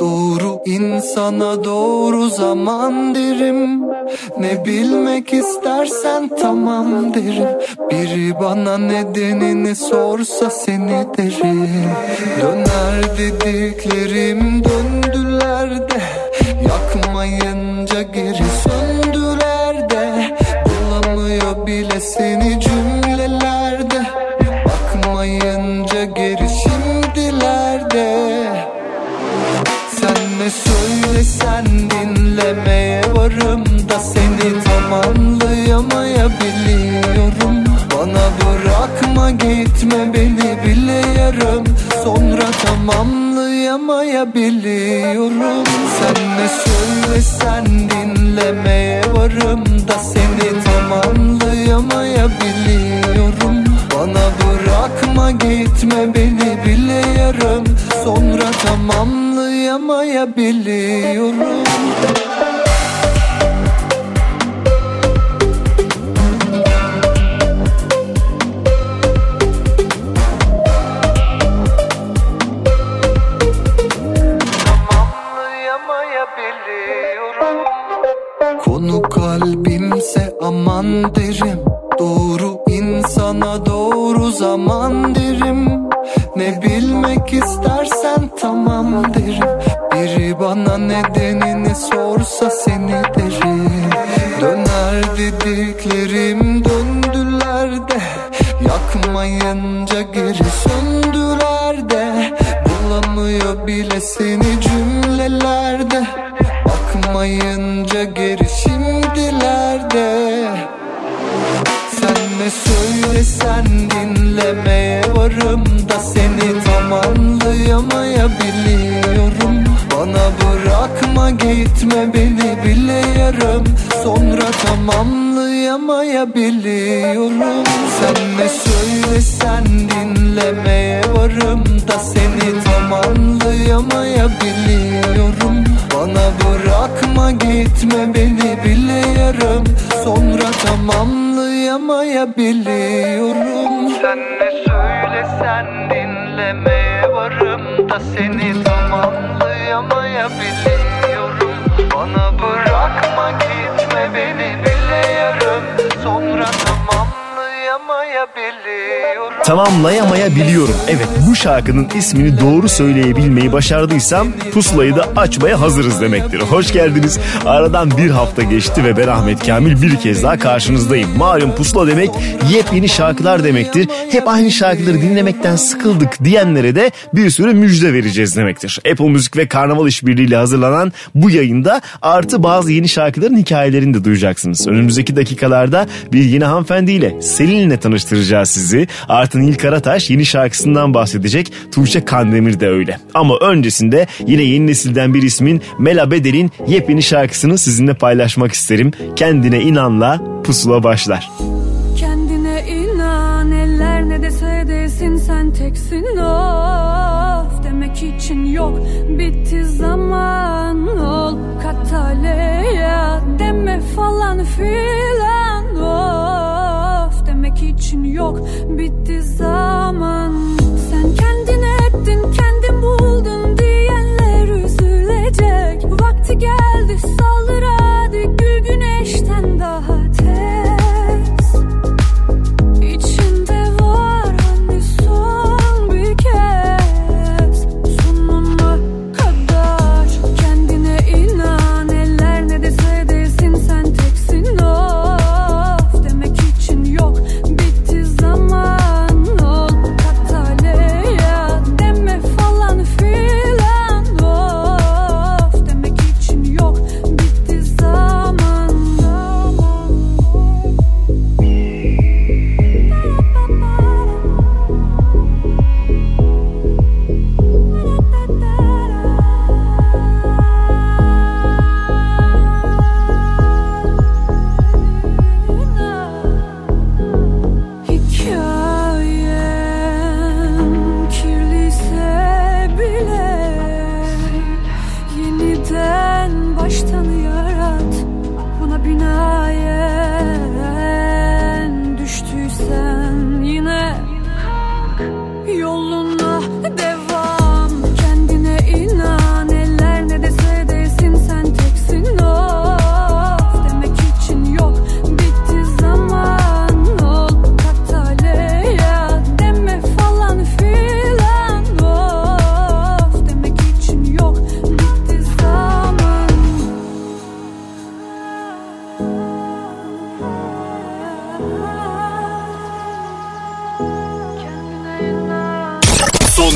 Doğru insana doğru zaman derim. Ne bilmek istersen tamam derim. Biri bana nedenini sorsa seni derim. Döner dediklerim döndüler de Yakmayınca geri söndüler de. Bulamıyor bile seni varım da Seni tamamlayamayabiliyorum. Bana bırakma gitme beni bile yarım. Sonra tamamlayamayabiliyorum. Sen ne söylesen dinlemeye varım da Seni tamamlayamayabiliyorum. Bana bırakma gitme beni bile yarım. Sonra tamamlayamayabiliyorum Konu kalbimse aman derim. Doğru insana doğru zaman derim. Ne bilmek istersen tamam derim. Biri bana nedenini sorsa seni derim. Döner dediklerim döndüler de Yakmayınca geri söndüler de. Bulamıyor bile seni cümlelerde Bakmayınca geri söylesen dinlemeye varım da Seni tamamlayamayabiliyorum Bana bırakma gitme beni bile yarım Sonra tamamlayamayabiliyorum Sen ne söylesen dinlemeye varım da Seni tamamlayamayabiliyorum Bana bırakma gitme beni bile yarım Sonra tamamlayamayabiliyorum. Sen ne söylesen dinlemeye varım da Seni tamamlayamayabiliyorum tamamlayamayabiliyorum Tamamlayamayabiliyorum. Evet bu şarkının ismini doğru söyleyebilmeyi başardıysam pusulayı da açmaya hazırız demektir. Hoş geldiniz. Aradan bir hafta geçti ve ben Ahmet Kamil bir kez daha karşınızdayım. Malum pusula demek yepyeni şarkılar demektir. Hep aynı şarkıları dinlemekten sıkıldık diyenlere de bir sürü müjde vereceğiz demektir. Apple Müzik ve Karnaval İşbirliği ile hazırlanan bu yayında artı bazı yeni şarkıların hikayelerini de duyacaksınız. Önümüzdeki dakikalarda bir yeni hanımefendiyle Selin'le tanıştıracağız sizi. Artı Nil Karataş yeni şarkısından bahsedecek. Tuğçe Kandemir de öyle. Ama öncesinde yine yeni nesilden bir ismin Mela Bedel'in yepyeni şarkısını sizinle paylaşmak isterim. Kendine inanla pusula başlar. Kendine inan eller ne dese desin sen teksin of Demek için yok bitti zaman ol Katalya deme falan filan of Demek için yok. Bitti zaman. Sen kendin ettin kendin buldun diyenler üzülecek. Vakti geldi saldır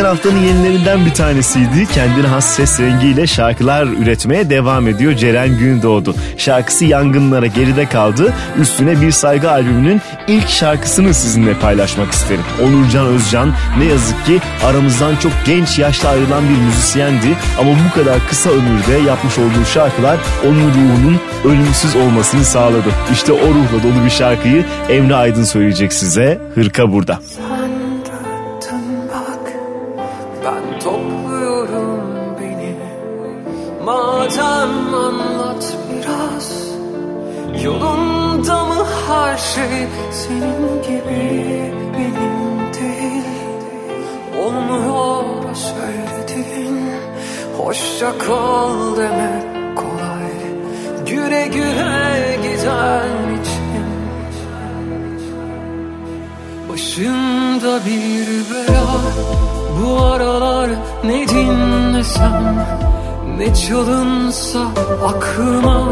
Geçen haftanın yenilerinden bir tanesiydi. Kendine has ses rengiyle şarkılar üretmeye devam ediyor Ceren Gündoğdu. Şarkısı yangınlara geride kaldı. Üstüne bir saygı albümünün ilk şarkısını sizinle paylaşmak isterim. Onurcan Özcan ne yazık ki aramızdan çok genç yaşta ayrılan bir müzisyendi. Ama bu kadar kısa ömürde yapmış olduğu şarkılar onun ruhunun ölümsüz olmasını sağladı. İşte o ruhla dolu bir şarkıyı Emre Aydın söyleyecek size. Hırka burada. Ben topluyorum beni. Madem anlat biraz Yolunda mı her şey senin gibi benim değil? Olmuyor söyledin Hoşça kal demek kolay. Güle güle giden için. Başımda bir bela Bu aralar ne dinlesem Ne çalınsa aklıma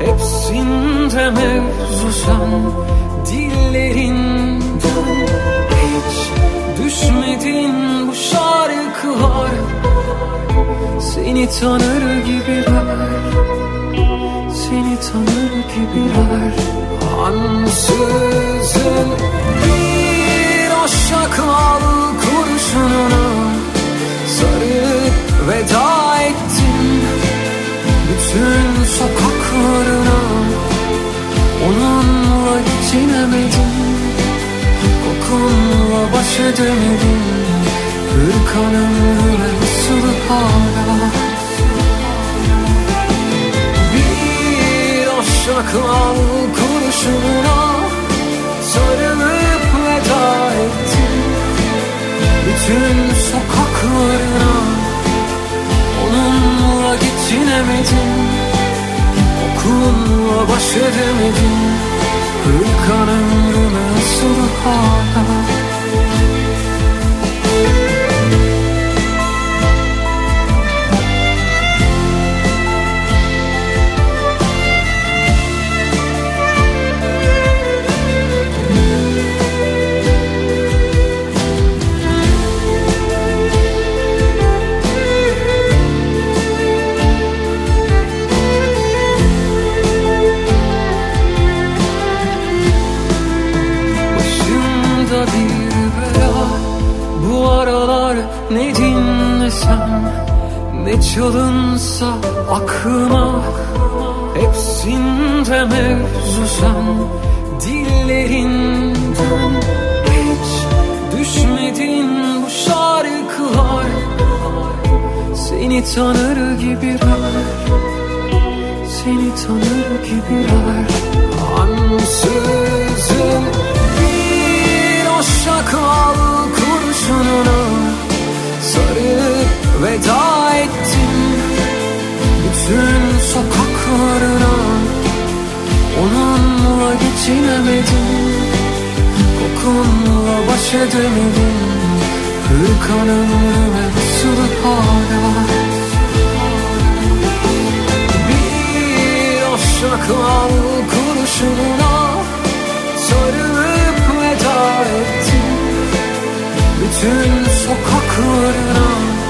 Hepsinde mevzu sen. Dillerinden Hiç düşmedin bu şarkılar. Seni tanır gibiler seni tanır gibiler. Ansızın bir aşak al kurşununa Sarıp veda ettim Bütün sokaklarına Onunla geçinemedim Kokunla baş edemedim Hırkan ömrüme nasıl hala. Bir aşak al kurşununa Sarılıp veda ettim Bütün sokaklarına Onunla geçinemedim Kokunla baş edemedim Hırkan ömrüme hala ne çalınsa aklıma Hepsinde mevzu sen. Dillerinden Hiç düşmedin bu şarkılar. Seni tanır gibiler Seni tanır gibiler Ansızın bir aşağı kal kurşununa Sarılıp veda ettim Bütün sokaklarına. Onunla geçinemedim? Kokunla baş edemedim. Hırkan ömrüme sulu hala. Bir aşağı kal kurşununa Sarılıp veda ettim. Bütün sokaklarına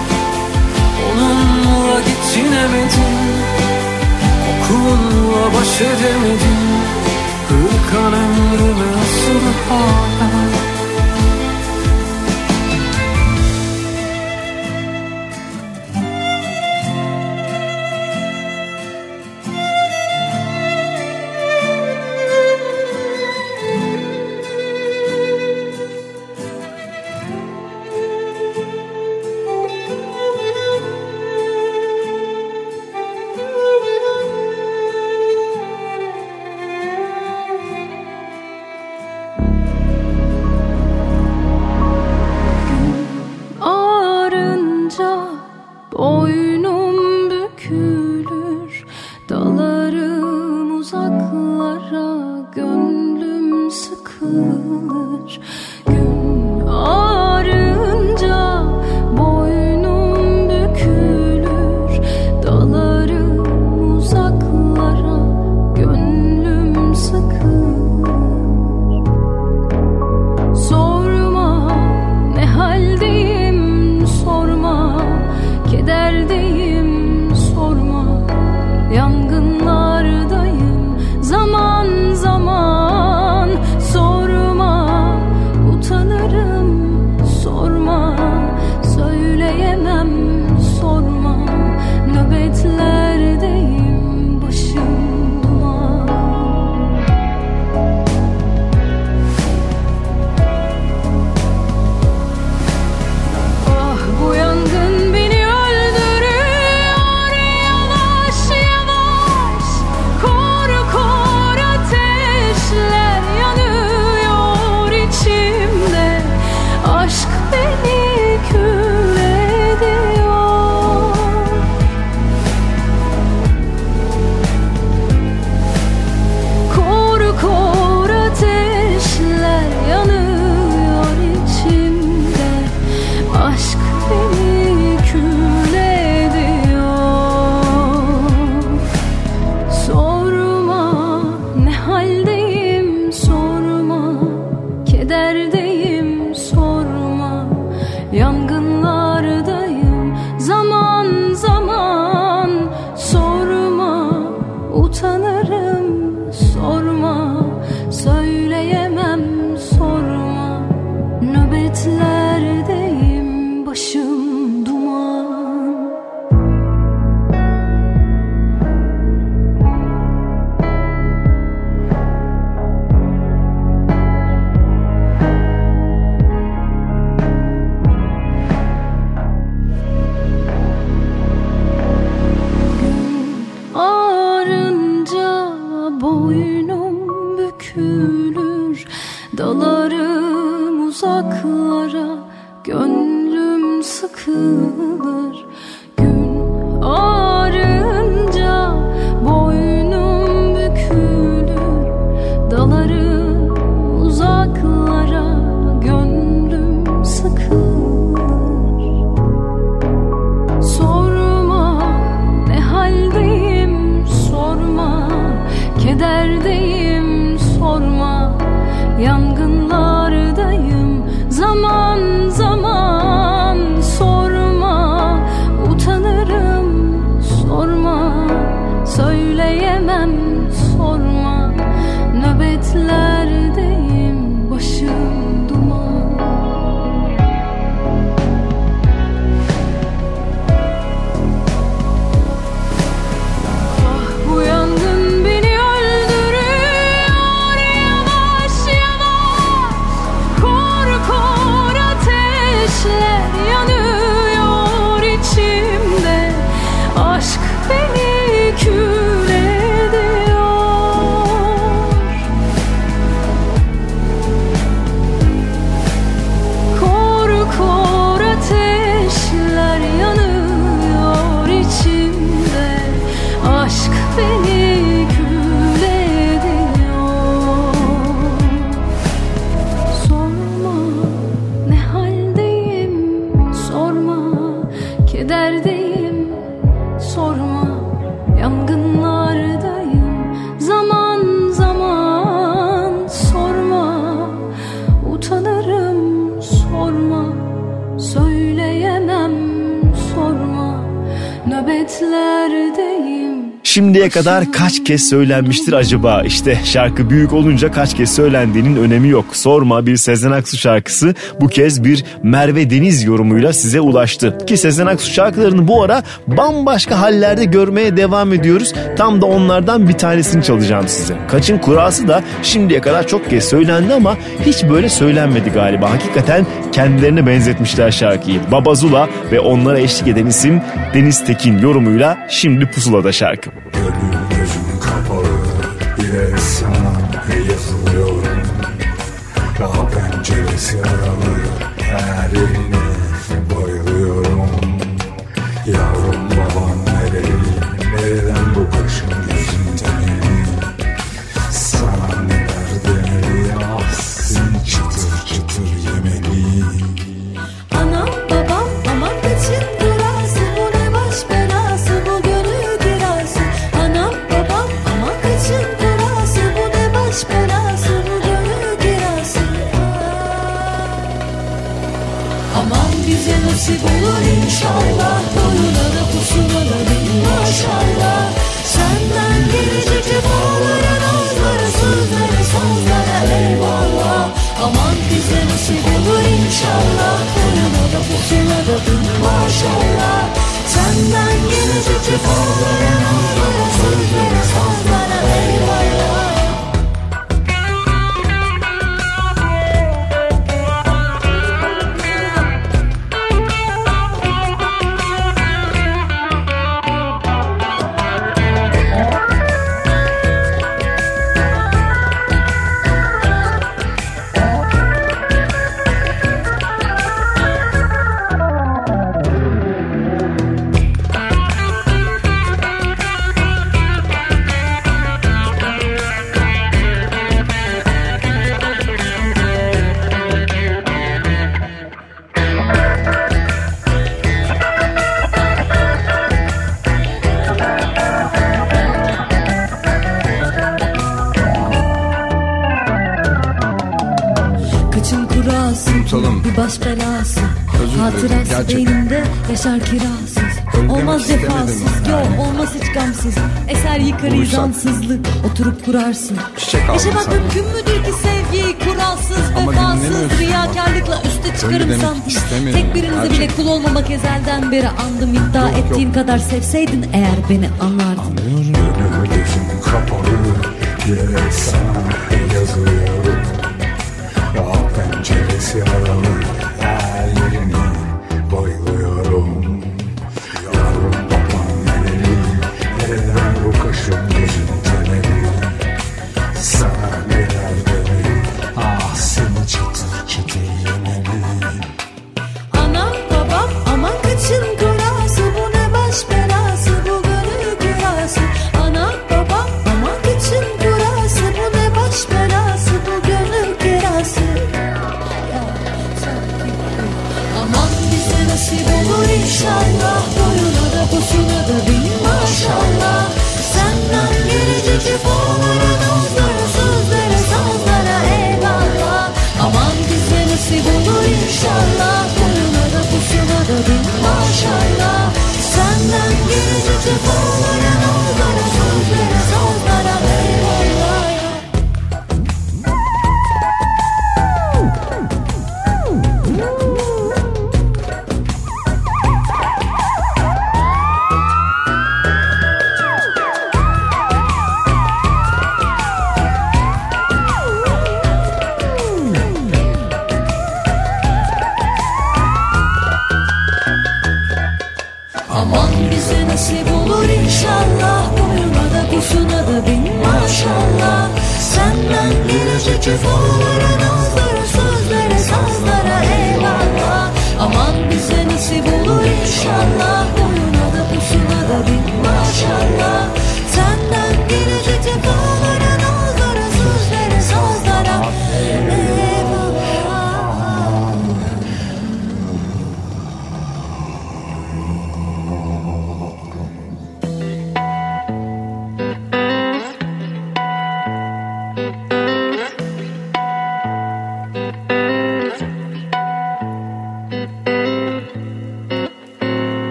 Onunla geçinemedim Kokunla baş edemedim. Hırkan ömrüme asılı hala kadar kaç kez söylenmiştir acaba? İşte şarkı büyük olunca kaç kez söylendiğinin önemi yok. Sorma bir Sezen Aksu şarkısı bu kez bir Merve Deniz yorumuyla size ulaştı. Ki Sezen Aksu şarkılarını bu ara bambaşka hallerde görmeye devam ediyoruz. Tam da onlardan bir tanesini çalacağım size. Kaçın kurası da şimdiye kadar çok kez söylendi ama hiç böyle söylenmedi galiba. Hakikaten kendilerine benzetmişler şarkıyı. Babazula ve onlara eşlik eden isim Deniz Tekin yorumuyla şimdi pusulada şarkı. Sana yazılıyorum Daha penceresi aralı Her yerine 灿烂银河，却吹不灭。Gerçekten. beynimde Yaşar kirasız Öyle Olmaz cefasız Yok yani. olmaz hiç gamsız Eser yıkar Buluşsak. izansızlık Oturup kurarsın Çiçek Yaşamak sana. mümkün müdür ki sevgiyi kuralsız Ama Vefasız riyakarlıkla üste çıkarım istemedim. Tek birinize bile kul olmamak ezelden beri andım iddia Yok, yok. ettiğin kadar sevseydin eğer beni anlardın Gönül gözüm kapalı Yere sana yazılıyorum Daha penceresi aralı Her yerine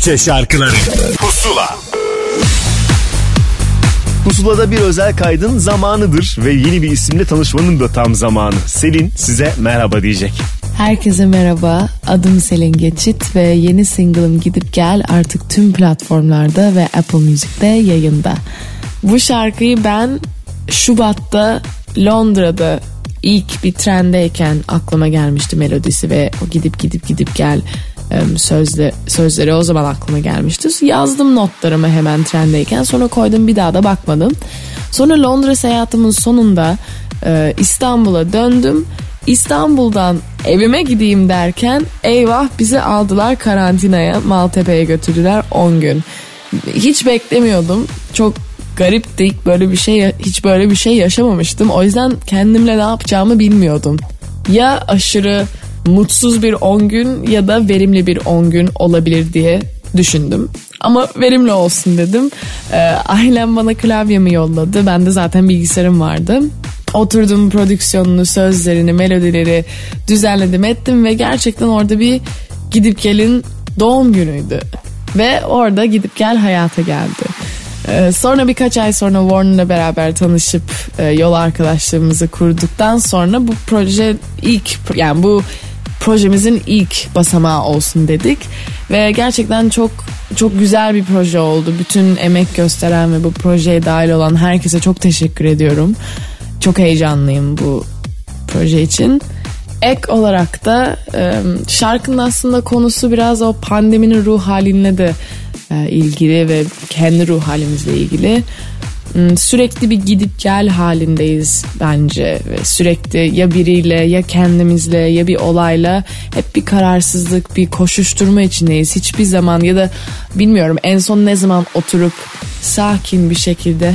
Türkçe şarkıları Pusula Pusula'da bir özel kaydın zamanıdır ve yeni bir isimle tanışmanın da tam zamanı. Selin size merhaba diyecek. Herkese merhaba. Adım Selin Geçit ve yeni single'ım Gidip Gel artık tüm platformlarda ve Apple Music'te yayında. Bu şarkıyı ben Şubat'ta Londra'da ilk bir trendeyken aklıma gelmişti melodisi ve o gidip gidip gidip gel sözle, sözleri o zaman aklıma gelmişti. Yazdım notlarımı hemen trendeyken sonra koydum bir daha da bakmadım. Sonra Londra seyahatımın sonunda e, İstanbul'a döndüm. İstanbul'dan evime gideyim derken eyvah bizi aldılar karantinaya Maltepe'ye götürdüler 10 gün. Hiç beklemiyordum. Çok garipti. Böyle bir şey hiç böyle bir şey yaşamamıştım. O yüzden kendimle ne yapacağımı bilmiyordum. Ya aşırı mutsuz bir 10 gün ya da verimli bir 10 gün olabilir diye düşündüm. Ama verimli olsun dedim. Ee, ailem bana klavyemi yolladı. Bende zaten bilgisayarım vardı. Oturdum prodüksiyonunu, sözlerini, melodileri düzenledim ettim ve gerçekten orada bir gidip gelin doğum günüydü. Ve orada gidip gel hayata geldi. Ee, sonra birkaç ay sonra Warner'la beraber tanışıp e, yol arkadaşlığımızı kurduktan sonra bu proje ilk yani bu projemizin ilk basamağı olsun dedik ve gerçekten çok çok güzel bir proje oldu. Bütün emek gösteren ve bu projeye dahil olan herkese çok teşekkür ediyorum. Çok heyecanlıyım bu proje için. Ek olarak da şarkının aslında konusu biraz o pandeminin ruh haline de ilgili ve kendi ruh halimizle ilgili. Hmm, sürekli bir gidip gel halindeyiz bence. Ve sürekli ya biriyle ya kendimizle ya bir olayla hep bir kararsızlık bir koşuşturma içindeyiz. Hiçbir zaman ya da bilmiyorum en son ne zaman oturup sakin bir şekilde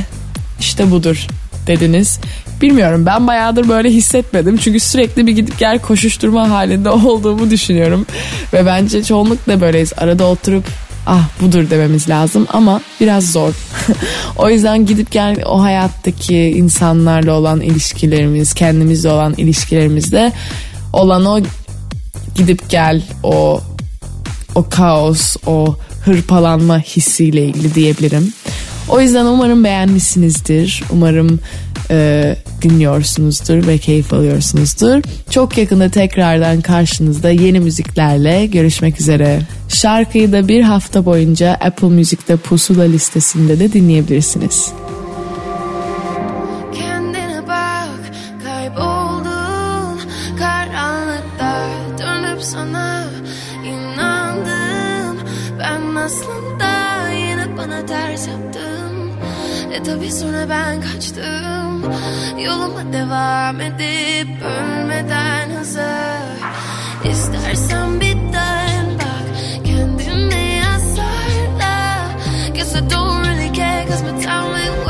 işte budur dediniz. Bilmiyorum ben bayağıdır böyle hissetmedim. Çünkü sürekli bir gidip gel koşuşturma halinde olduğumu düşünüyorum. Ve bence çoğunlukla böyleyiz. Arada oturup ah budur dememiz lazım ama biraz zor. o yüzden gidip gel o hayattaki insanlarla olan ilişkilerimiz, kendimizle olan ilişkilerimizde olan o gidip gel o o kaos, o hırpalanma hissiyle ilgili diyebilirim. O yüzden umarım beğenmişsinizdir. Umarım e, dinliyorsunuzdur ve keyif alıyorsunuzdur. Çok yakında tekrardan karşınızda yeni müziklerle görüşmek üzere. Şarkıyı da bir hafta boyunca Apple Müzik'te Pusula listesinde de dinleyebilirsiniz. aslında sonra ben kaçtım Yoluma devam edip ölmeden hazır. İstersen birden bak kendine yazarla Guess I don't really care cause my time will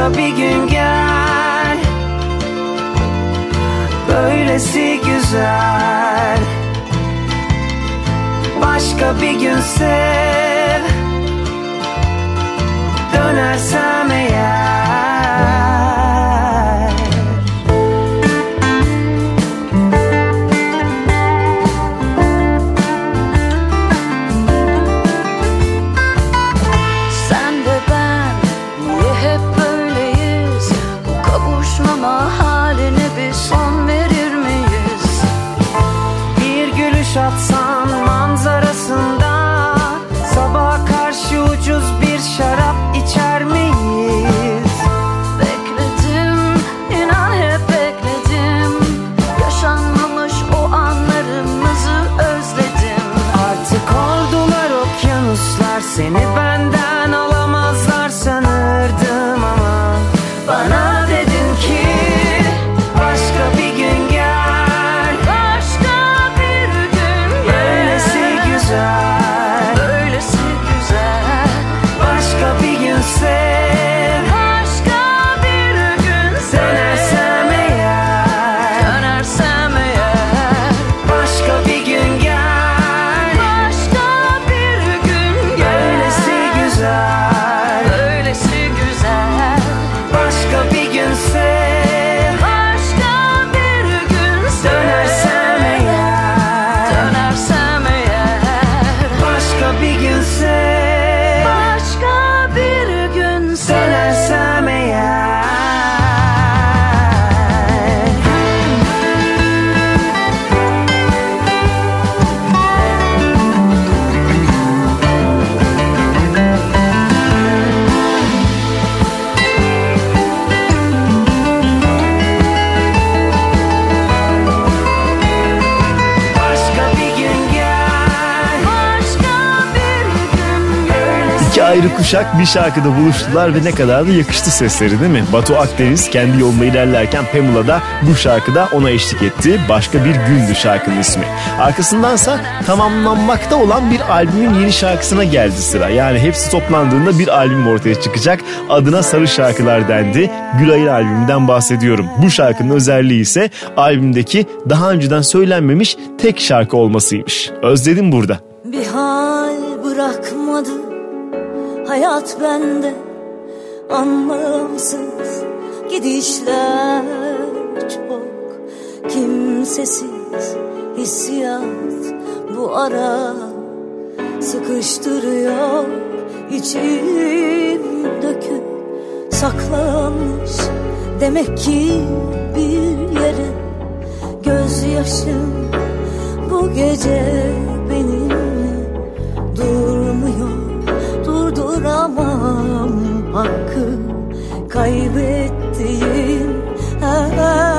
başka bir gün gel. Böylesi güzel. Başka bir gün sev. Dönersen Kuşak bir şarkıda buluştular ve ne kadar da yakıştı sesleri değil mi? Batu Akdeniz kendi yolunda ilerlerken Pamela da bu şarkıda ona eşlik etti. Başka bir gündü şarkının ismi. Arkasındansa tamamlanmakta olan bir albümün yeni şarkısına geldi sıra. Yani hepsi toplandığında bir albüm ortaya çıkacak. Adına Sarı Şarkılar dendi. Gülay'ın albümünden bahsediyorum. Bu şarkının özelliği ise albümdeki daha önceden söylenmemiş tek şarkı olmasıymış. Özledim burada. Bir hal bırakmadı hayat bende anlamsız gidişler çok. Kimsesiz hissiyat bu ara sıkıştırıyor. İçim döküp saklanmış demek ki bir yere. Gözyaşım bu gece kaybettiğim. her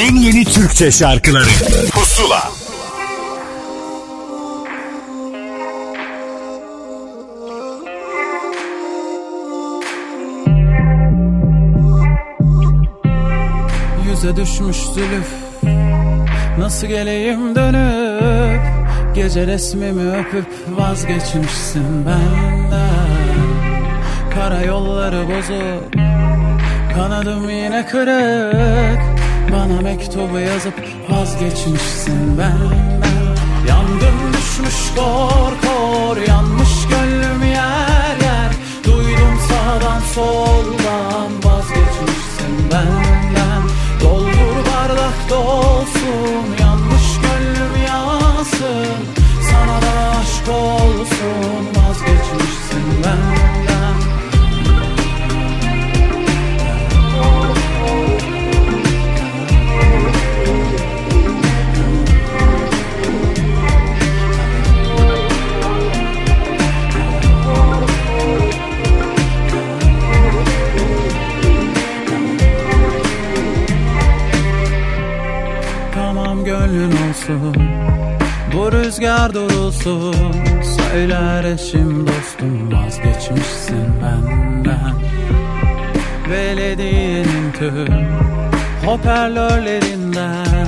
en yeni Türkçe şarkıları. Pusula. Yüze düşmüş zülüf Nasıl geleyim dönüp? Gece resmimi öpüp vazgeçmişsin benden. Kara yolları bozuk Kanadım yine kırık Bana mektubu yazıp vazgeçmişsin benden Yangın düşmüş kor kor Yanmış gönlüm yer yer. Duydum sağdan soldan Vazgeçmişsin benden Doldur bardak dolsun Yanmış gönlüm yansın. Sana da aşk olsun rüzgar durulsun Söyler eşim dostum Vazgeçmişsin benden. Belediyenin tüm Hoparlörlerinden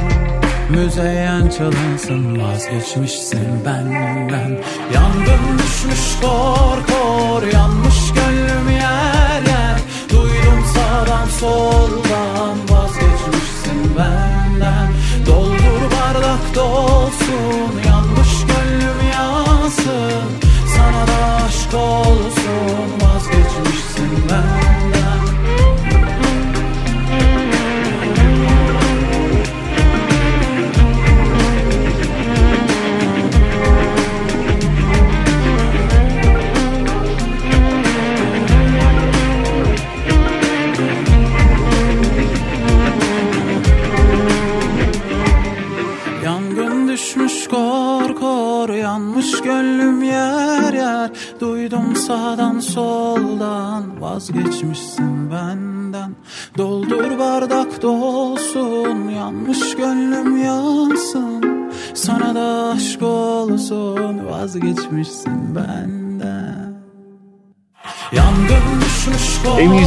Müzeyyen çalınsın Vazgeçmişsin benden. Yangın düşmüş kor kor Yanmış gönlüm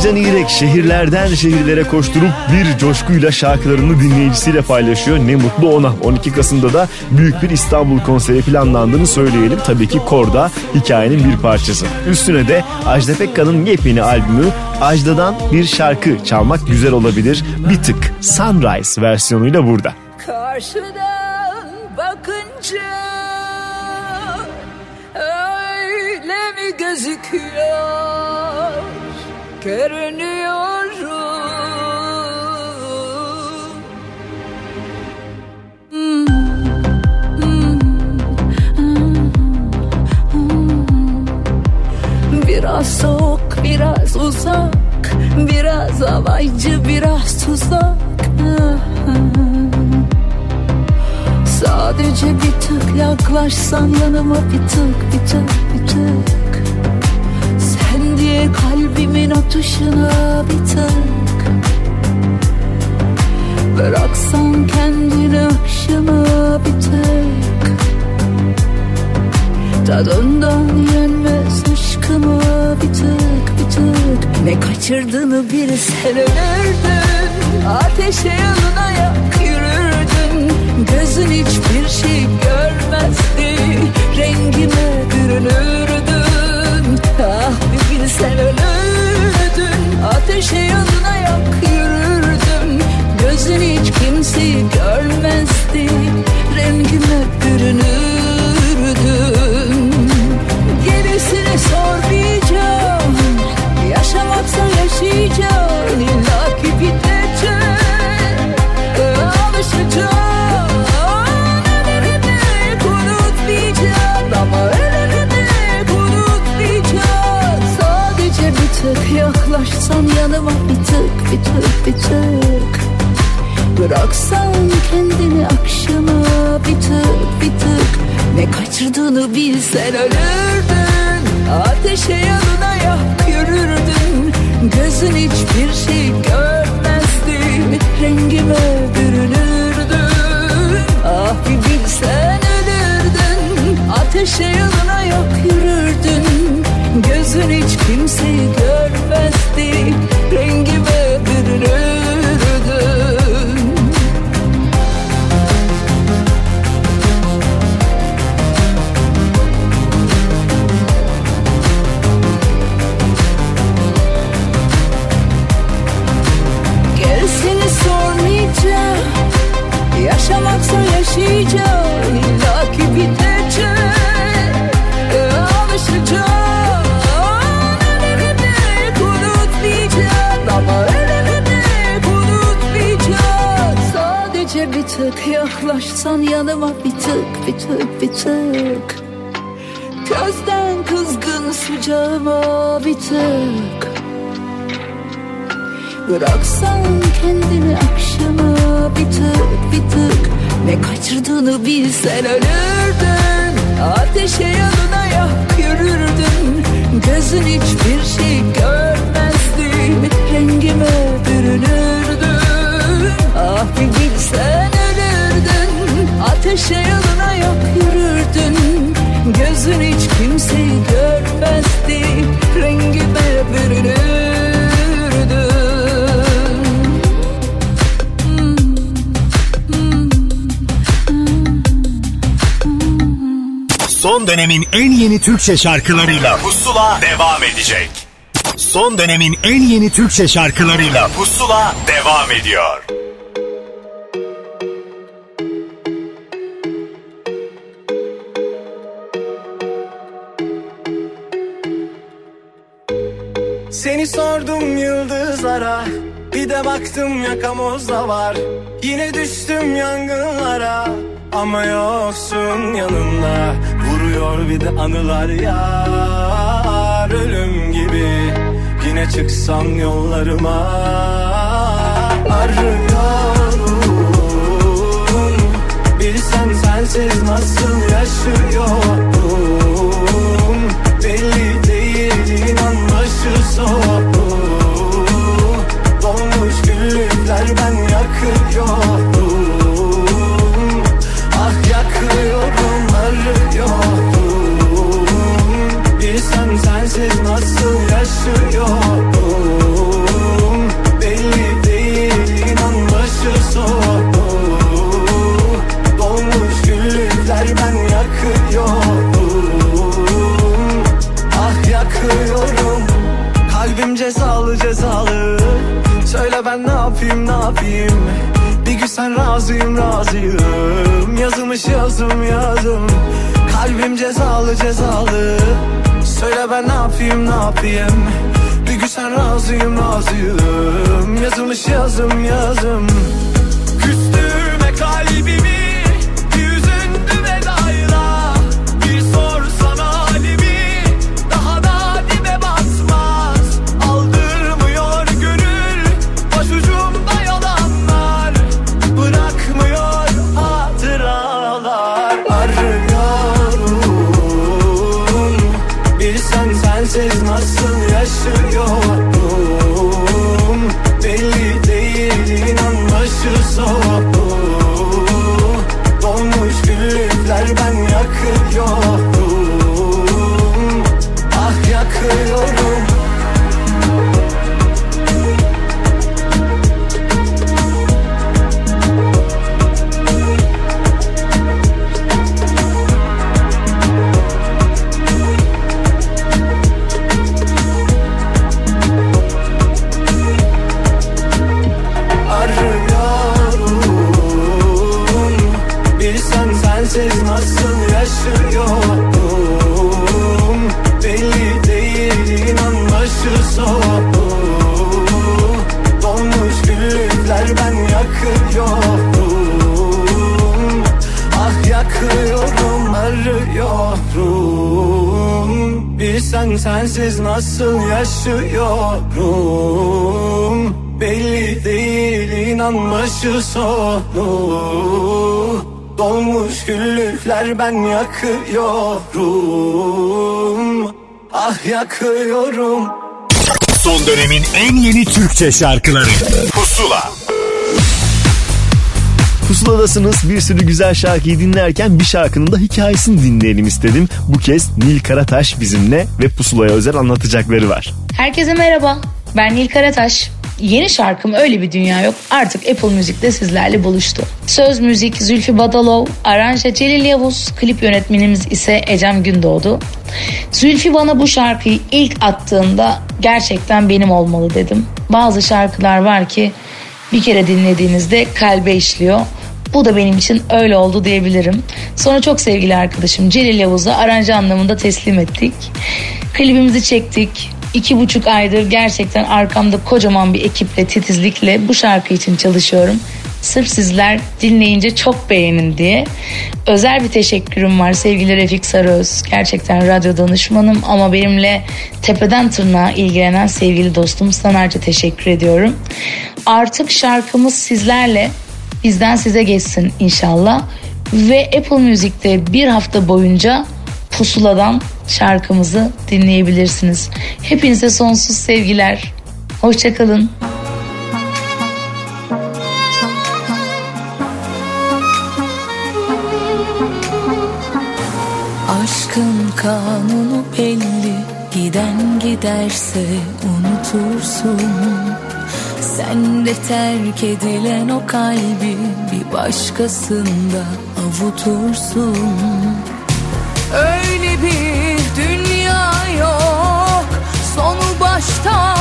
Emircan İrek şehirlerden şehirlere koşturup bir coşkuyla şarkılarını dinleyicisiyle paylaşıyor. Ne mutlu ona. 12 Kasım'da da büyük bir İstanbul konseri planlandığını söyleyelim. Tabii ki Korda hikayenin bir parçası. Üstüne de Ajda Pekkan'ın yepyeni albümü Ajda'dan bir şarkı çalmak güzel olabilir. Bir tık Sunrise versiyonuyla burada. Karşıdan bakınca öyle mi gözüküyor? Görünüyorum. Biraz soğuk, biraz uzak, biraz alaycı, biraz tuzak. Sadece bir tık yaklaşsan yanıma bir tık, bir tık, bir tık. Sen kalbimin atışına bir tık. Bıraksan kendini akşama bir tık. Tadından yenmez aşkıma bir tık bir tık Ne kaçırdığını bilsen ölürdün. Ateşe yanına yak yürürdün. Gözün hiçbir şey görmezdi. Belli Ah bir bilsen ölürdün. Ateşe yanına yak yürürdüm Gözün hiç kimseyi görmezdi. Rengime bürünürdüm Gerisini sormayacağım Yaşamaksa yaşayacağım İlla onu bilsen ölür artık. Bıraksan kendini akşama bir tık bir tık. Ne kaçırdığını bilsen ölürdün. Ateşe yanına yak yürürdün. Gözün hiçbir şey görmezdi. Rengime bürünürdün. Ah bir bilsen ölürdün. Ateşe yanına yak yürürdün Gözün hiç kimseyi görmezdi Rengi bürünürdü Son dönemin en yeni Türkçe şarkılarıyla Pusula devam edecek. Son dönemin en yeni Türkçe şarkılarıyla Pusula devam ediyor. arkamızda var. Yine düştüm yangınlara Ama yoksun yanımda. Vuruyor bir de anılar ya Ölüm gibi. Yine çıksam yollarıma Arıyorum. Bilsen sensiz nasıl yaşıyorum? Güllükler ben yakıyorum Ah yakıyorum Son dönemin en yeni Türkçe şarkıları Pusula Pusuladasınız bir sürü güzel şarkıyı dinlerken bir şarkının da hikayesini dinleyelim istedim. Bu kez Nil Karataş bizimle ve Pusula'ya özel anlatacakları var. Herkese merhaba. Ben Nil Karataş. Yeni şarkım Öyle Bir Dünya Yok artık Apple Müzik'te sizlerle buluştu. Söz müzik Zülfü Badalov, aranje Celil Yavuz, klip yönetmenimiz ise Ecem Gündoğdu. Zülfü bana bu şarkıyı ilk attığında gerçekten benim olmalı dedim. Bazı şarkılar var ki bir kere dinlediğinizde kalbe işliyor. Bu da benim için öyle oldu diyebilirim. Sonra çok sevgili arkadaşım Celil Yavuz'a aranje anlamında teslim ettik. Klibimizi çektik. İki buçuk aydır gerçekten arkamda kocaman bir ekiple titizlikle bu şarkı için çalışıyorum. Sırf sizler dinleyince çok beğenin diye. Özel bir teşekkürüm var sevgili Refik Sarıöz. Gerçekten radyo danışmanım ama benimle tepeden tırnağa ilgilenen sevgili dostum Sanarca teşekkür ediyorum. Artık şarkımız sizlerle bizden size geçsin inşallah. Ve Apple Müzik'te bir hafta boyunca pusuladan şarkımızı dinleyebilirsiniz. Hepinize sonsuz sevgiler. Hoşçakalın. Aşkın kanunu belli Giden giderse unutursun Sen de terk edilen o kalbi Bir başkasında avutursun Öyle bir dünya yok. Sonu baştan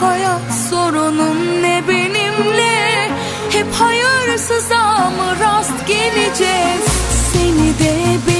hayat sorunun ne benimle? Hep hayırsıza mı rast geleceğiz. Seni de beni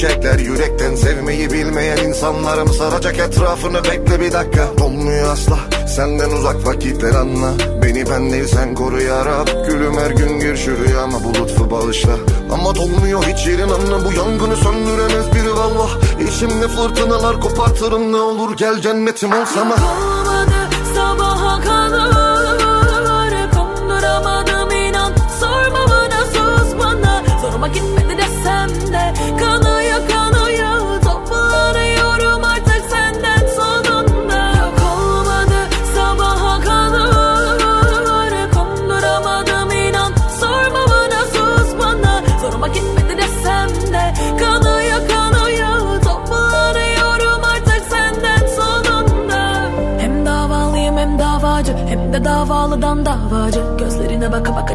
çiçekler yürekten sevmeyi bilmeyen insanlarım Saracak etrafını bekle bir dakika. Olmuyor asla senden uzak vakitler anla. Beni ben değil sen koru ya Rab. Gülüm her gün gir şu rüyama bu lütfu bağışla. Ama dolmuyor hiç yerin anla Bu yangını söndüremez biri vallah İçimde fırtınalar kopartırım ne olur Gel cennetim olsam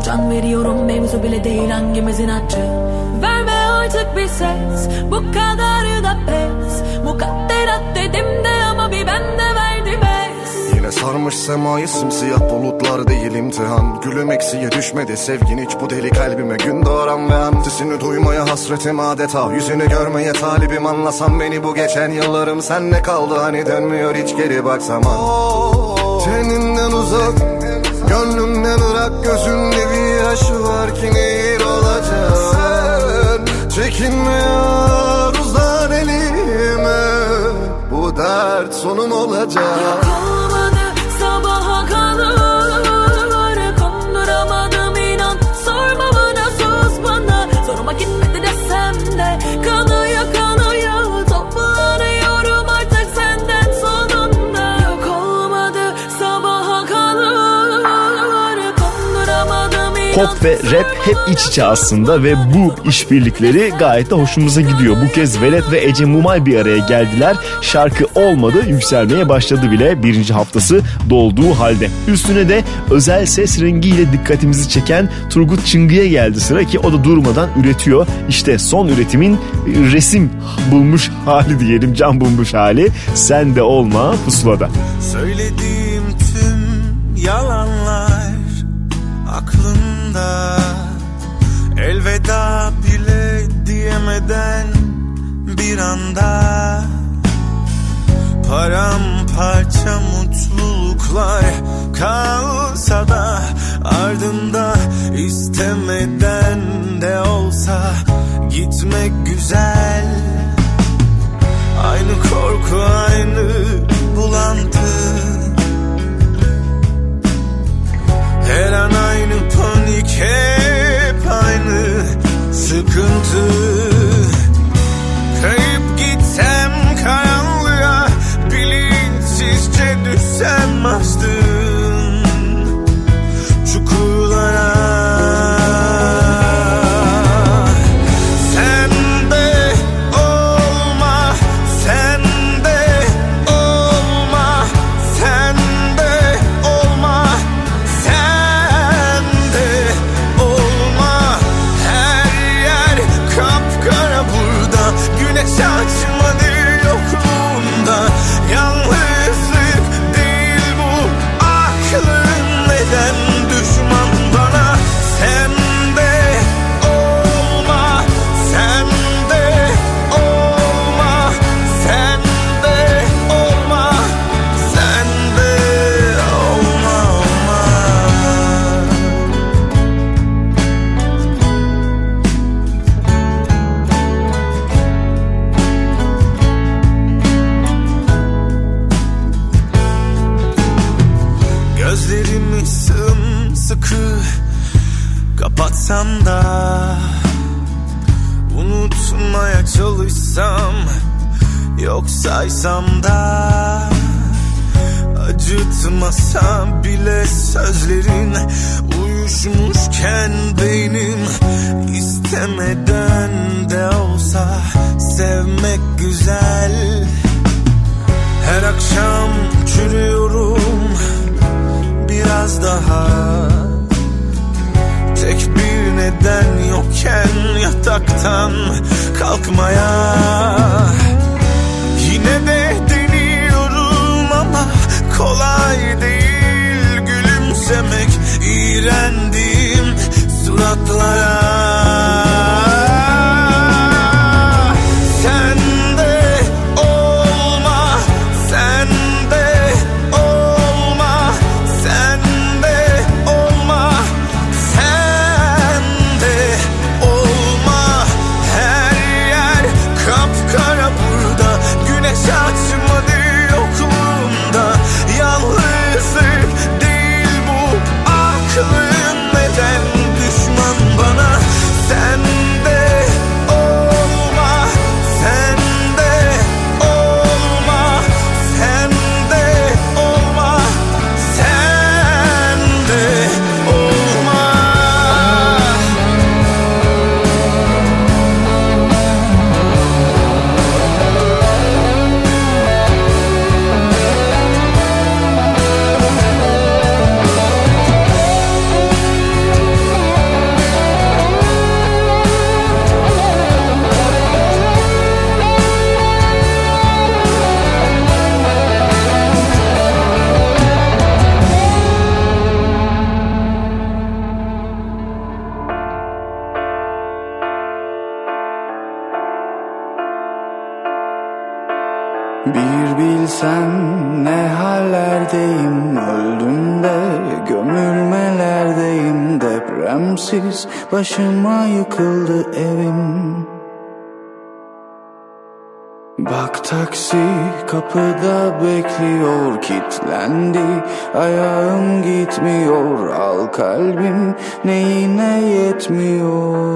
can veriyorum Mevzu bile değil hangimizin acı Verme artık bir ses Bu kadar da pes. Mukadderat dedim de ama bir bende verdi bes Yine sarmış semayı simsiyah bulutlar değil imtihan. Gülüm eksiye düşmedi sevgin hiç bu deli kalbime Gün doğaran ve antisini duymaya hasretim adeta Yüzünü görmeye talibim. Anlasam beni bu geçen yıllarım Sen ne kaldı? Hani dönmüyor hiç geri baksam. Ah. Teninden uzak Gönlümden bırak gözünde bir yaş var ki nehir olacak. Sen çekinme yar uzan elime Bu dert sonum olacak Pop ve rap hep iç içe aslında ve bu işbirlikleri gayet de hoşumuza gidiyor. Bu kez Velet ve Ece Mumay bir araya geldiler. Şarkı olmadı yükselmeye başladı bile birinci haftası dolduğu halde. Üstüne de özel ses rengiyle dikkatimizi çeken Turgut Çıngı'ya geldi sıra ki o da durmadan üretiyor. İşte son üretimin resim bulmuş hali diyelim can bulmuş hali. Sen de olma pusulada. Söylediğim tüm yalanlar anda Paramparça mutluluklar kalsa da Ardında istemeden de olsa gitmek güzel. Aynı korku aynı bulantı. Her an aynı panik hep aynı sıkıntı. Kayıp I must çalışsam Yok saysam da Acıtmasa bile sözlerin Uyuşmuşken beynim istemeden de olsa Sevmek güzel. Her akşam çürüyorum biraz daha. Tek bir neden yokken yataktan kalkmaya? Yine de deniyorum ama kolay değil gülümsemek. İğrendiğim suratlara. Başıma yıkıldı evim. Bak taksi kapıda bekliyor kitlendi Ayağım gitmiyor al kalbim neyine yetmiyor?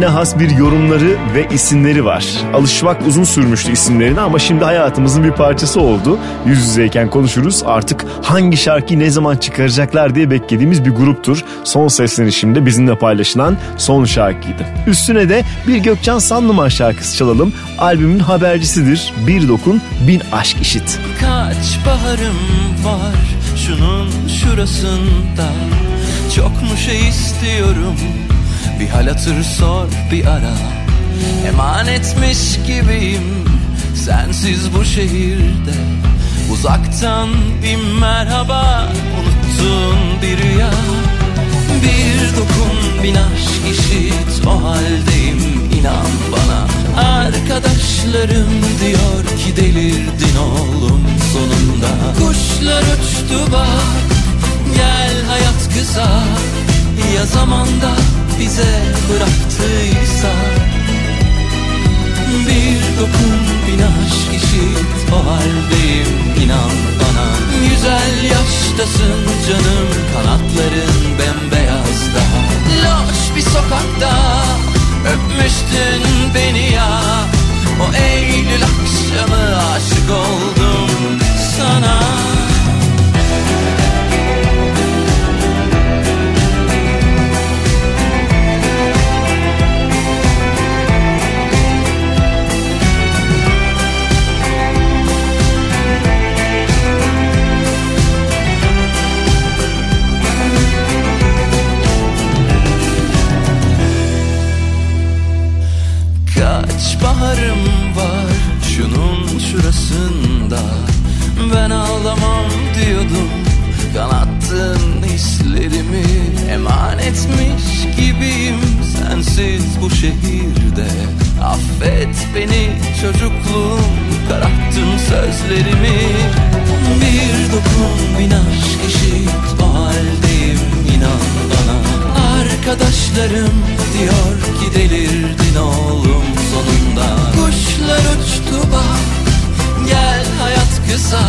Kendine has bir yorumları ve isimleri var. Alışmak uzun sürmüştü isimlerine ama şimdi hayatımızın bir parçası oldu. Yüz yüzeyken konuşuruz. Artık hangi şarkıyı ne zaman çıkaracaklar diye beklediğimiz bir gruptur. Son seslenişimde bizimle paylaşılan son şarkıydı. Üstüne de bir Gökçen Sanlıman şarkısı çalalım. Albümün habercisidir. Bir dokun bin aşk işit. Kaç baharım var şunun şurasında Çok mu şey istiyorum bir hal hatır sor bir ara. Emanetmiş gibiyim sensiz bu şehirde. Uzaktan bir merhaba unuttun bir rüya. Bir dokun bin aşk işit o haldeyim inan bana. Arkadaşlarım diyor ki delirdin oğlum sonunda. Kuşlar uçtu bak gel hayat kısa Ya zamanda bize bıraktıysa Bir dokun bin aşk işit o haldeyim inan bana. Güzel yaştasın canım kanatların bembeyaz daha. Loş bir sokakta öpmüştün beni ya. O Eylül akşamı aşık oldum sana Kaç baharım var şunun şurasında. Ben ağlamam diyordum Kanattın hislerimi. Emanetmiş gibiyim sensiz bu şehirde. Affet beni çocukluğum Kararttın sözlerimi. Bir dokun bin aşk eşit O haldeyim inan bana. Arkadaşlarım diyor ki delirdin oğlum Kuşlar uçtu bak. Gel hayat kısa.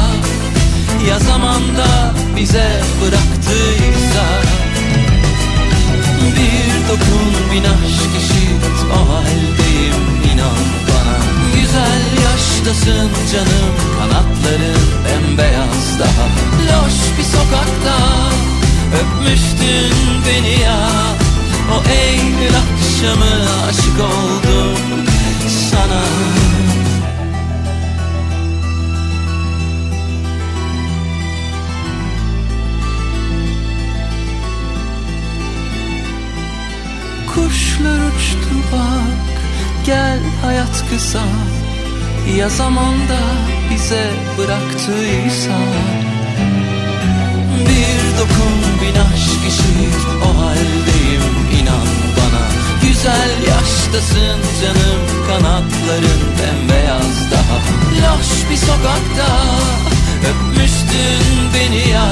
Ya zamanda bize bıraktıysa Bir dokun bin aşk eşit o haldeyim inan bana. Güzel yaştasın canım kanatların bembeyaz daha. Loş bir sokakta öpmüştün beni ya. O Eylül akşamı aşık oldum sana Kuşlar uçtu bak. Gel hayat kısa. Ya zamanda bize bıraktıysa Bir dokun bin aşk eşit o haldeyim inan bana. Güzel yaştasın canım. Kanatların bembeyaz daha. Loş bir sokakta öpmüştün beni ya.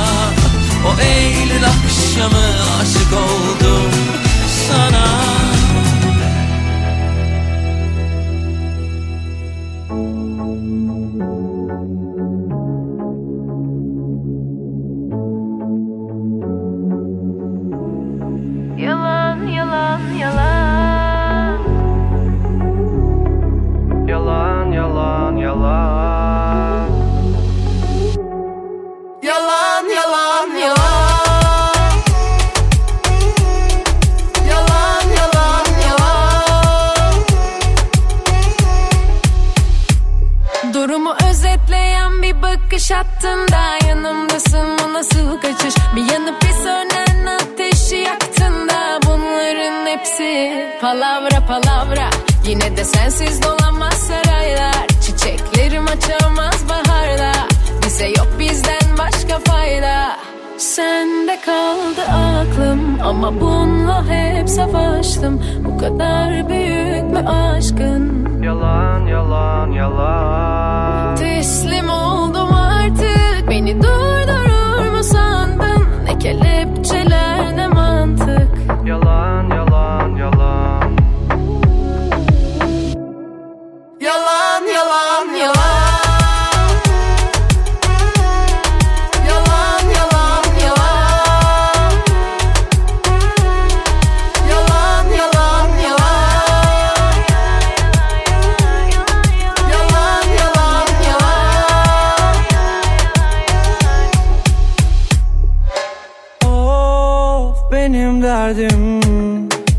O Eylül akşamı aşık oldum sana verdim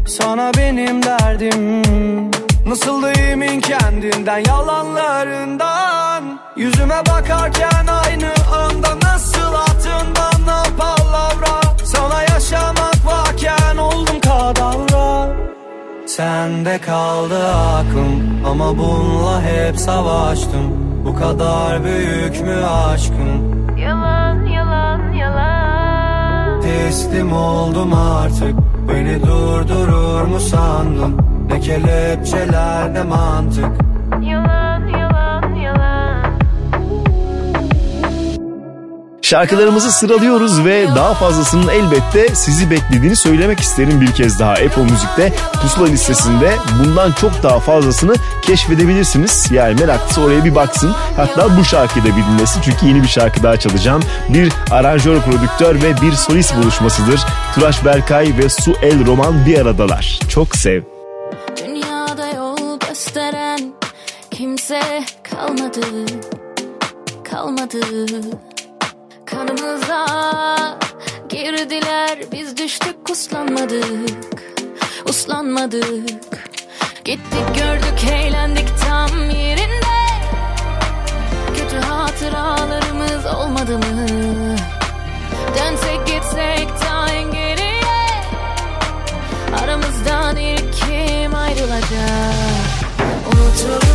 Sana benim derdim. Nasıl da emin kendinden yalanlarından. Yüzüme bakarken aynı anda Nasıl attın bana palavra Sana yaşamak varken oldum kadavra. Sende kaldı aklım Ama bununla hep savaştım. Bu kadar büyük mü aşkın Teslim oldum artık. Beni durdurur mu sandın? Ne kelepçeler ne mantık Şarkılarımızı sıralıyoruz ve daha fazlasının elbette sizi beklediğini söylemek isterim bir kez daha. Apple Müzik'te pusula listesinde bundan çok daha fazlasını keşfedebilirsiniz. Yani meraklısı oraya bir baksın. Hatta bu şarkıyı da bir dinlesin çünkü yeni bir şarkı daha çalacağım. Bir aranjör, prodüktör ve bir solist buluşmasıdır. Turaş Berkay ve Su El Roman bir aradalar. Çok sev. Dünyada yol gösteren kimse kalmadı, kalmadı. Kanımıza girdiler, biz düştük, uslanmadık, uslanmadık. Gittik gördük, eğlendik tam yerinde. Kötü hatıralarımız olmadı mı? Dönsek gitsek en geriye. Aramızdan ilk kim ayrılacak Unuturuz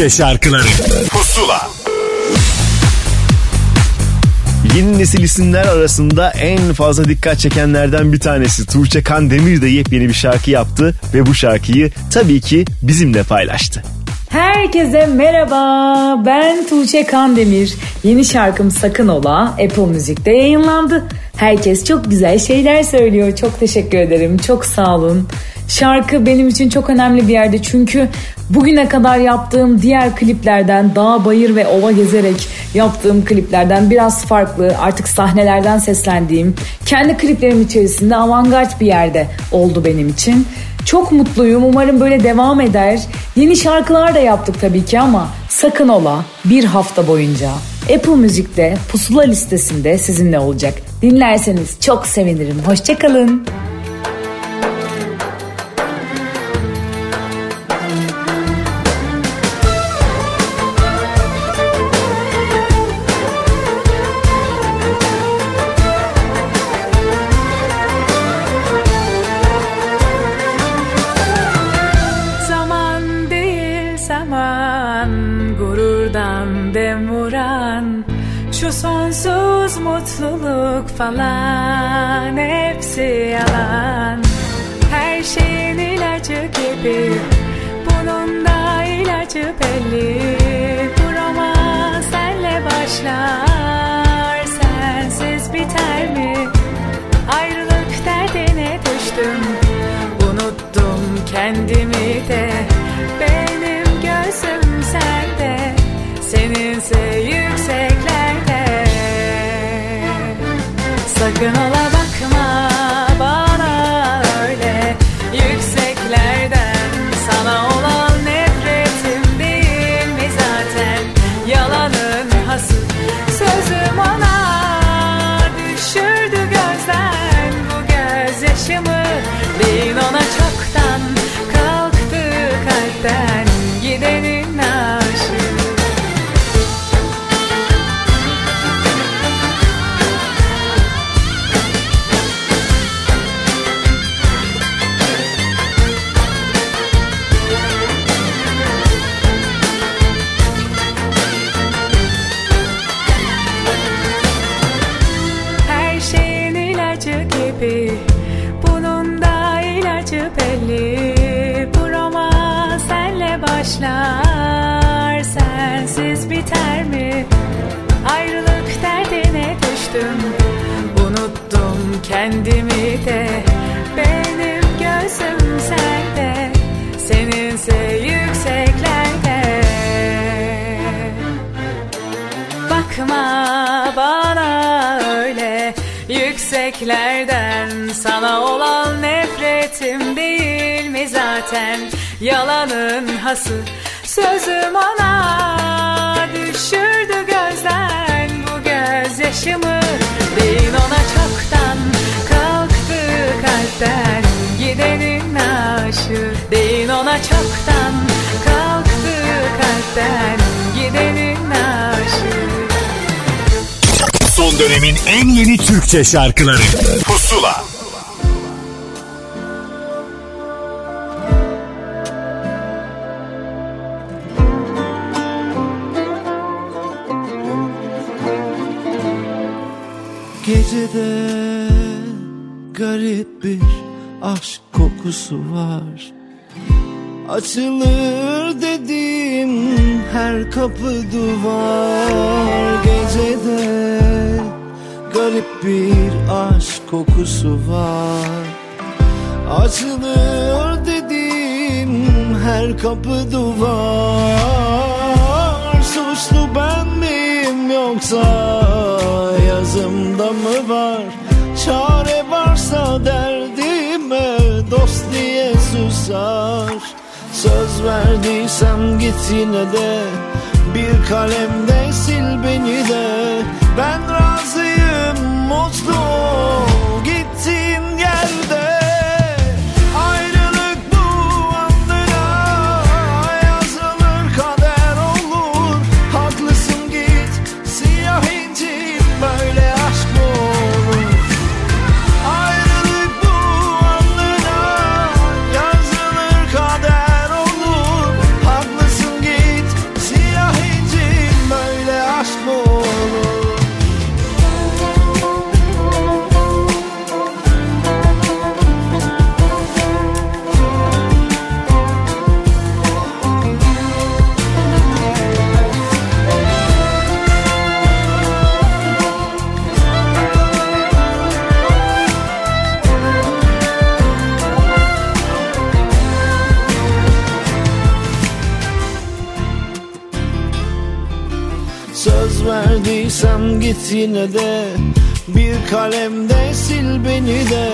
Türkçe şarkıları Pusula Yeni nesil isimler arasında en fazla dikkat çekenlerden bir tanesi Tuğçe Kandemir de yepyeni bir şarkı yaptı ve bu şarkıyı tabii ki bizimle paylaştı. Herkese merhaba. Ben Tuğçe Kandemir. Yeni şarkım Sakın Ola Apple Müzik'te yayınlandı. Herkes çok güzel şeyler söylüyor. Çok teşekkür ederim. Çok sağ olun. Şarkı benim için çok önemli bir yerde çünkü bugüne kadar yaptığım diğer kliplerden dağ bayır ve ova gezerek yaptığım kliplerden biraz farklı artık sahnelerden seslendiğim kendi kliplerim içerisinde avantgard bir yerde oldu benim için. Çok mutluyum umarım böyle devam eder. Yeni şarkılar da yaptık tabii ki ama sakın ola bir hafta boyunca Apple Müzik'te pusula listesinde sizinle olacak. Dinlerseniz çok sevinirim. Hoşçakalın. Zaman mutluluk falan gözden Yalanın hası sözüm ona Düşürdü gözden bu gözyaşımı. Bin ona çoktan kalktı kalpten Gidenin aşığı. Bin ona çoktan kalktı kalpten Gidenin aşığı. Son dönemin en yeni Türkçe şarkıları. Pusula kokusu var. Açılır dediğim her kapı duvar. Gecede garip bir aşk kokusu var. Açılır dediğim her kapı duvar. Suçlu ben miyim yoksa yazımda mı var? Çare varsa diye susar Söz verdiysem git yine de. Bir kalemde sil beni de. Ben razıyım mutlu ol yine de Bir kalemde sil beni de.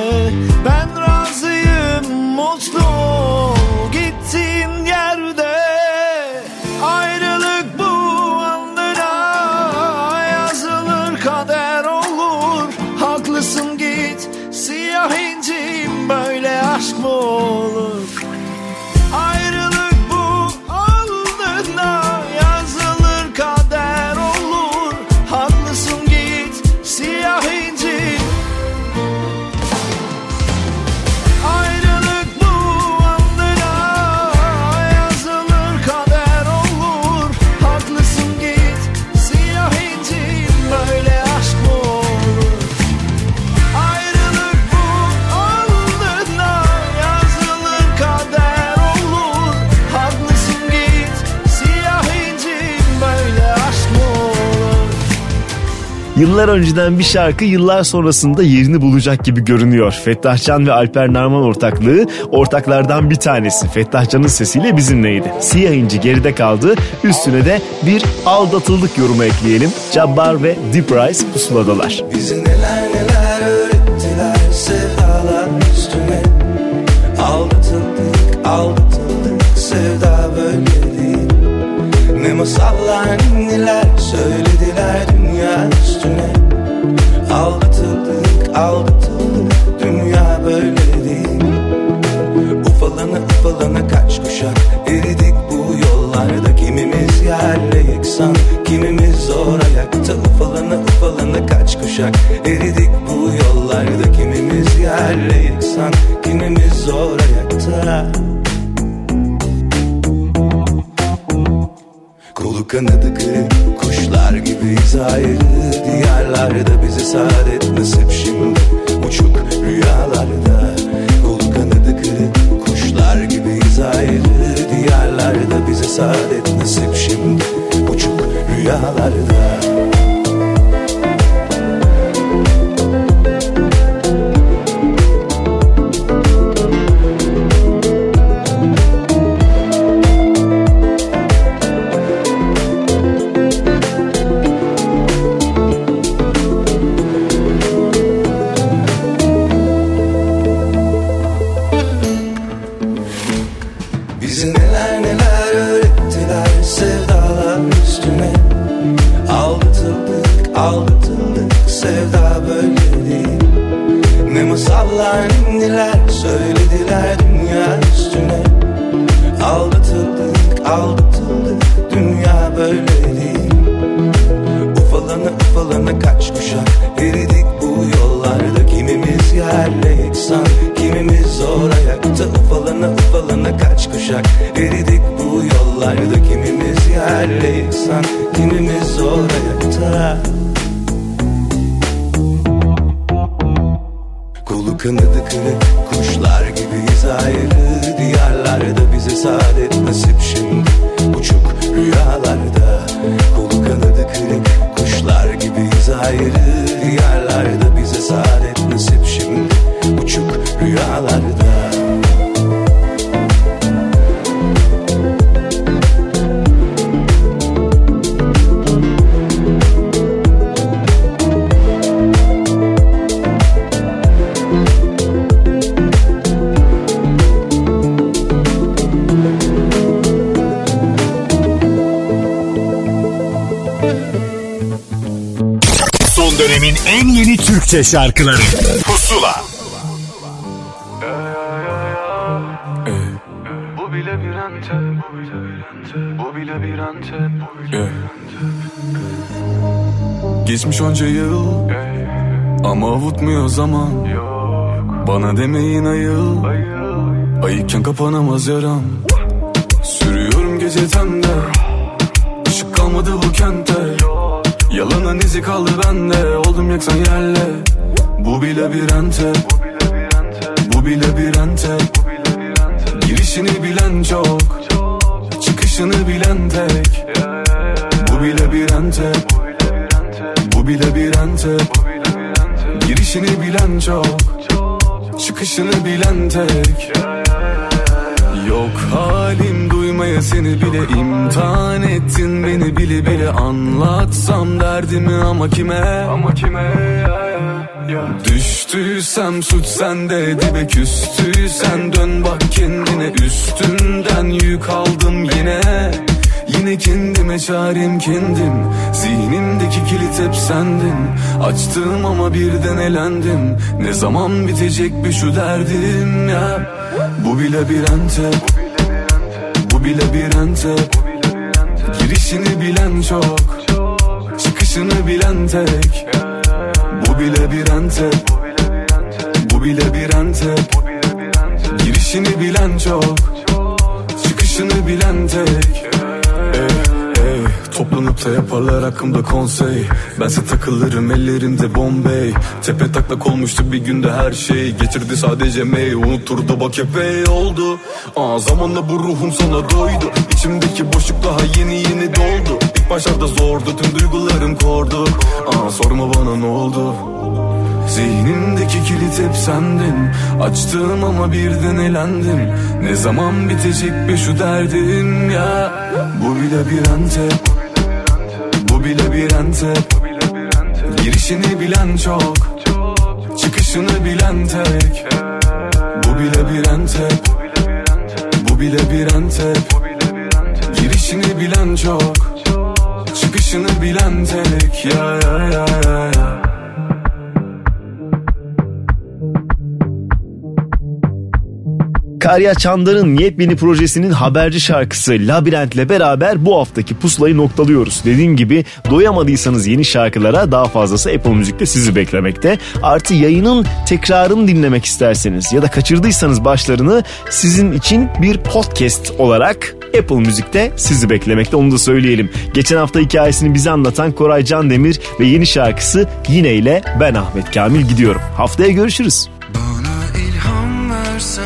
Ben razıyım mutlu ol Yıllar önceden bir şarkı yıllar sonrasında yerini bulacak gibi görünüyor. Fettah Can ve Alper Narman ortaklığı ortaklardan bir tanesi. Fettah Can'ın sesiyle bizimleydi. Siyah İnci geride kaldı. Üstüne de bir aldatıldık yorumu ekleyelim. Cabbar ve Deep Rise pusuladalar. Bizi neler neler öğrettiler sevdalar üstüne Aldatıldık aldatıldık sevda böyle değil Ne masallar neler söylediler Aldatıldık dünya böyle değil. Ufalana ufalana kaç kuşak. Eridik bu yollarda. Kimimiz yerle yeksan kimimiz zor ayakta. Ufalana ufalana kaç kuşak. Eridik bu yollarda. Kimimiz yerle yeksan kimimiz zor ayakta. Kolu kanadı kırık gibiyiz ayrı Diyarlarda bize saadet nasip şimdi. Uçuk rüyalarda Kolu kanadı kırık kuşlar gibiyiz ayrı Diyarlarda bize saadet nasip şimdi. Uçuk rüyalarda şarkıları. Pusula. Bu bile bir antep Bu bile bir antep. Geçmiş onca yıl Ama avutmuyor zaman. Bana demeyin ayıl Ayıkken kapanamaz yaram. Sürüyorum gece temde Işık kalmadı bu kente Yalanın izi kaldı bende. Oldum yaksan yerle. Bu bile bir antep Bu bile bir antep Girişini bilen çok Çıkışını bilen tek. Bu bile bir antep Bu bile bir antep Girişini bilen çok Çıkışını bilen tek seni bile imtihan ettin. Beni bile bile anlatsam derdimi ama kime? Ama kime? Düştüysem suç sende dibe küstüysen dön bak kendine. Üstünden yük aldım yine. Yine kendime çarem kendim. Zihnimdeki kilit hep sendin. Açtım ama birden elendim. Ne zaman bitecek bir şu derdim ya? Bu bile bir bile bir antep Girişini bilen çok Çıkışını bilen tek. Bu bile bir antep Bu bile bir antep Girişini bilen çok Çıkışını bilen tek Toplanıp da yaparlar hakkımda konsey. Bense takılırım ellerimde Bombay Tepe taklak olmuştu bir günde her şey. Getirdi sadece mey. Unuturdu bak epey oldu. Aa, Zamanla bu ruhum sana doydu. İçimdeki boşluk daha yeni yeni doldu. İlk başlarda zordu tüm duygularım kordu. Aa, Sorma bana ne oldu? Zihnimdeki kilit hep sendin. Açtım ama birden elendim. Ne zaman bitecek be şu derdim ya? Bu bile bir antep bir antep Girişini bilen çok Çıkışını bilen tek. Bu bile bir antep Bu bile bir antep Girişini bilen çok Çıkışını bilen tek. Ya ya ya ya ya Karya Çandar'ın yepyeni projesinin haberci şarkısı Labirent'le beraber bu haftaki pusulayı noktalıyoruz. Dediğim gibi doyamadıysanız yeni şarkılara daha fazlası Apple Müzik'te sizi beklemekte. Artı yayının tekrarını dinlemek isterseniz ya da kaçırdıysanız başlarını sizin için bir podcast olarak Apple Müzik'te sizi beklemekte onu da söyleyelim. Geçen hafta hikayesini bize anlatan Koray Can Demir ve yeni şarkısı Yine ile ben Ahmet Kamil gidiyorum. Haftaya görüşürüz. ilham versen